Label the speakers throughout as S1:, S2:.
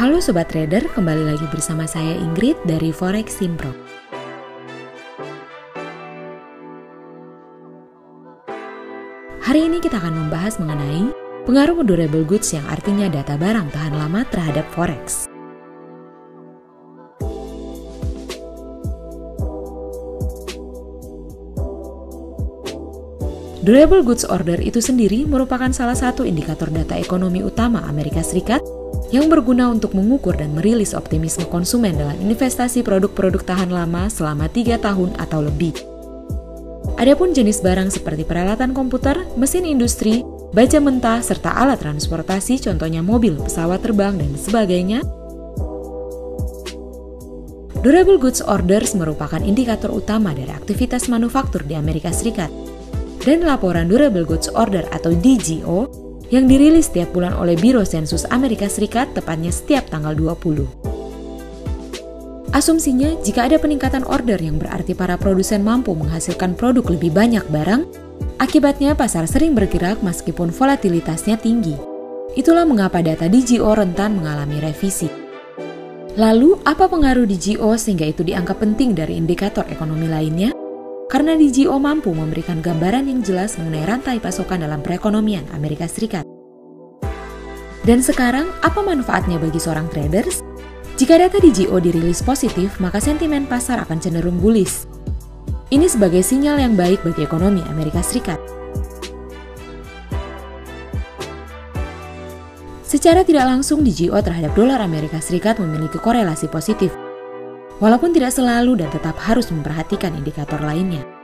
S1: Halo Sobat Trader, kembali lagi bersama saya Ingrid dari Forex Simpro. Hari ini kita akan membahas mengenai pengaruh durable goods yang artinya data barang tahan lama terhadap Forex. Durable Goods Order itu sendiri merupakan salah satu indikator data ekonomi utama Amerika Serikat yang berguna untuk mengukur dan merilis optimisme konsumen dalam investasi produk-produk tahan lama selama tiga tahun atau lebih. Adapun jenis barang seperti peralatan komputer, mesin industri, baja mentah, serta alat transportasi contohnya mobil, pesawat terbang, dan sebagainya, Durable Goods Orders merupakan indikator utama dari aktivitas manufaktur di Amerika Serikat dan laporan Durable Goods Order atau DGO yang dirilis setiap bulan oleh Biro Sensus Amerika Serikat tepatnya setiap tanggal 20. Asumsinya, jika ada peningkatan order yang berarti para produsen mampu menghasilkan produk lebih banyak barang, akibatnya pasar sering bergerak meskipun volatilitasnya tinggi. Itulah mengapa data DGO rentan mengalami revisi. Lalu, apa pengaruh DGO sehingga itu dianggap penting dari indikator ekonomi lainnya? karena DGO mampu memberikan gambaran yang jelas mengenai rantai pasokan dalam perekonomian Amerika Serikat. Dan sekarang, apa manfaatnya bagi seorang traders? Jika data DGO dirilis positif, maka sentimen pasar akan cenderung bullish. Ini sebagai sinyal yang baik bagi ekonomi Amerika Serikat. Secara tidak langsung, DGO terhadap dolar Amerika Serikat memiliki korelasi positif, walaupun tidak selalu dan tetap harus memperhatikan indikator lainnya.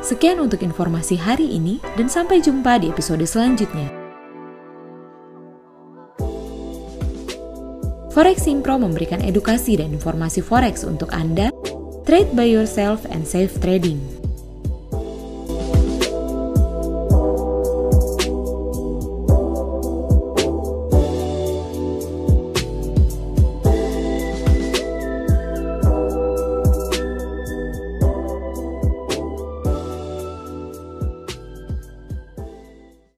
S1: Sekian untuk informasi hari ini, dan sampai jumpa di episode selanjutnya. Forex Impro memberikan edukasi dan informasi forex untuk Anda. Trade by yourself and safe trading.